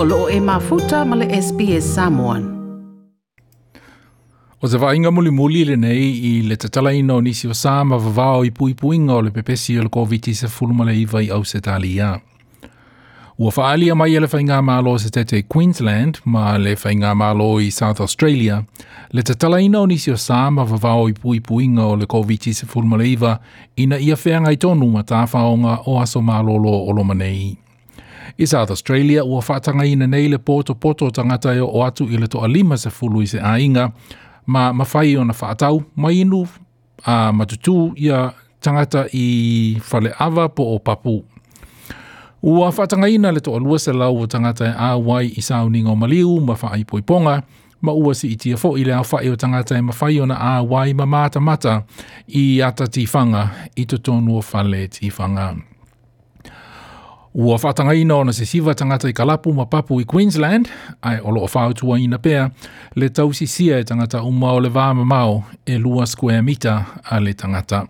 o loo e mafuta ma le SPS Samoan. O te vāinga muli muli le nei i le tatala ino o nisi o sā ma vavao i pui pui puinga o le pepesi o le COVID-19 fuluma le iwa i au se tali ia. Ua whaali a mai e le whainga mālo se te Queensland ma le whainga mālo i South Australia, le tatala ino o nisi o sā ma vavao i pui pui puinga o le COVID-19 fuluma le iwa ina ia whea ngai tonu ma tāwhaonga o aso mālo lo o lomanei. nei. I South Australia ua whaatanga ina nei le pōto pōto tangata e o atu i le toa lima se fulu i se ainga, ma mawhai o na whaatau, ma inu a matutu i a tangata i whale awa po o papu. Ua whaatanga ina le toa lua se lau o tangata e awai i sauninga o maliu ma whaai poiponga, ma ua si itia fo i le au whae o tangata e mawhai o na a wai ma mata mata i atati tifanga i to tonu o whale tifanga. Tifanga. Ua whatanga ina o na se siwa tangata i kalapu ma papu i Queensland, ai olo o whautua ina pea, le tau si sia e tangata uma o le vāma mau e lua square mita a le tangata.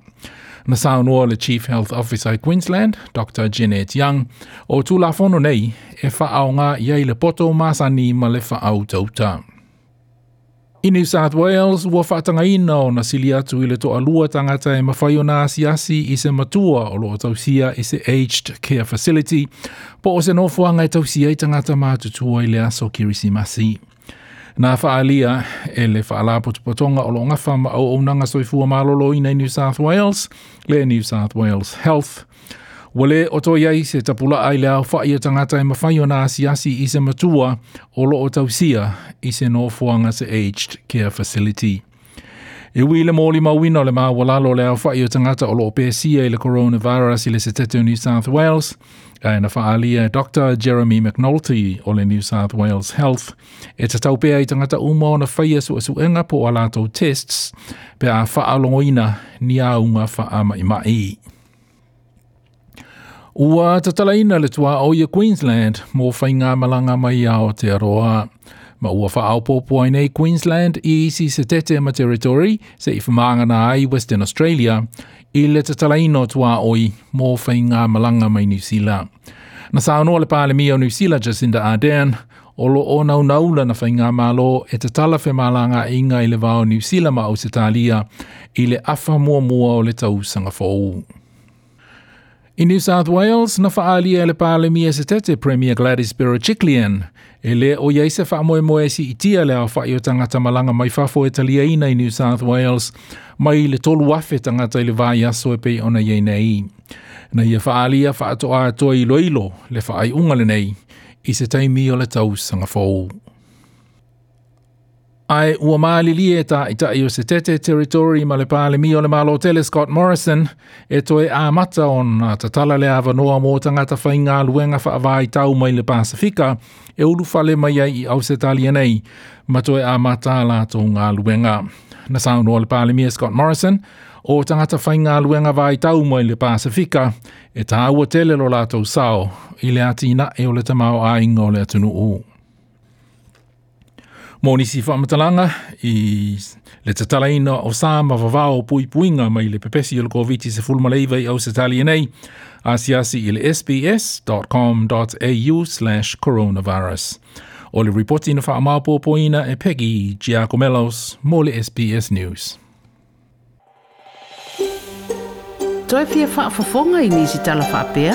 Na saunua le Chief Health Officer i Queensland, Dr. Jeanette Young, o tū lafono nei e whaaonga iei le poto masani ma le whaau tauta. In New South Wales, ua whaatanga ina o na sili atu i to alua tangata e mawhai na nasi asi i se matua o loa tausia i se Aged Care Facility, po o se nofuanga e tausia i tangata mātutua i le aso kirisimasi. Nā whaalia e le whaala putupatonga o lo ngafa ma au au nanga soifua malolo i New South Wales, le New South Wales Health, Wale o to iai se tapula ai lea wha i e tangata e mawhai o asiasi i se matua o lo o tausia i se no fuanga se aged care facility. E ui le mōli mawina o le maa walalo lea wha i e tangata o lo o pēsia i le coronavirus i le se tetu New South Wales. E na whaalia e Dr. Jeremy McNulty o le New South Wales Health. E te taupea i tangata umo na whaia su asu inga po alato tests pe a whaalongoina ni a unga wha a mai mai. Ua tatalaina le tua o ia Queensland mō whai ngā malanga mai a o te aroa. Ma ua wha aopopo ai nei Queensland i isi se tete ma territory se i whamangana ai Western Australia i le tatalaino tua oi mō whai ngā malanga mai New Zealand. Na sa anua le pāle mia o New Zealand Jacinda Ardern o lo o nau naula na whai ngā malo e tatala whai malanga inga i le vao New Zealand ma o se talia i le afa mua mua o le tau sanga fōu. In New South Wales, na faaalia le pālemia se tete Premier Gladys Berejiklian e le o iai se whaamoemoe si itia le au whai tangata malanga mai whafo e taliaina i New South Wales mai le tolu afe tangata i le vai aso e pei ona iei nei. Na ia faaalia whaatoa atoa i loilo le whaai unga le nei i se taimi o le tau sanga fōu. Ai ua maalilie ta i ta i o se tete teritori ma le pāle mi o le malo tele Scott Morrison e toe a mata on ta tala le ava noa mō tangata whai ngā luenga wha awa i tau mai le Pasifika e ulu fale mai ai i au se talia nei ma toe a mata la tō ngā luenga. Na sāu noa le pāle mi e Scott Morrison o tangata whai ngā luenga wha tau mai le Pasifika e ta awa tele lo lātou sao i le atina e o le tamau a ingo le atunu o mō nisi whaamatalanga i le tatalaina o sā ma pui puinga mai le pepesi o le COVID-19 se fulmaleiva i au se tali nei asi asi i le sbs.com.au slash coronavirus. O le ripoti na whaamapo poina e Peggy Giaco Melos mō le SBS News. Toi pia whaafafonga i nisi tala whaapea?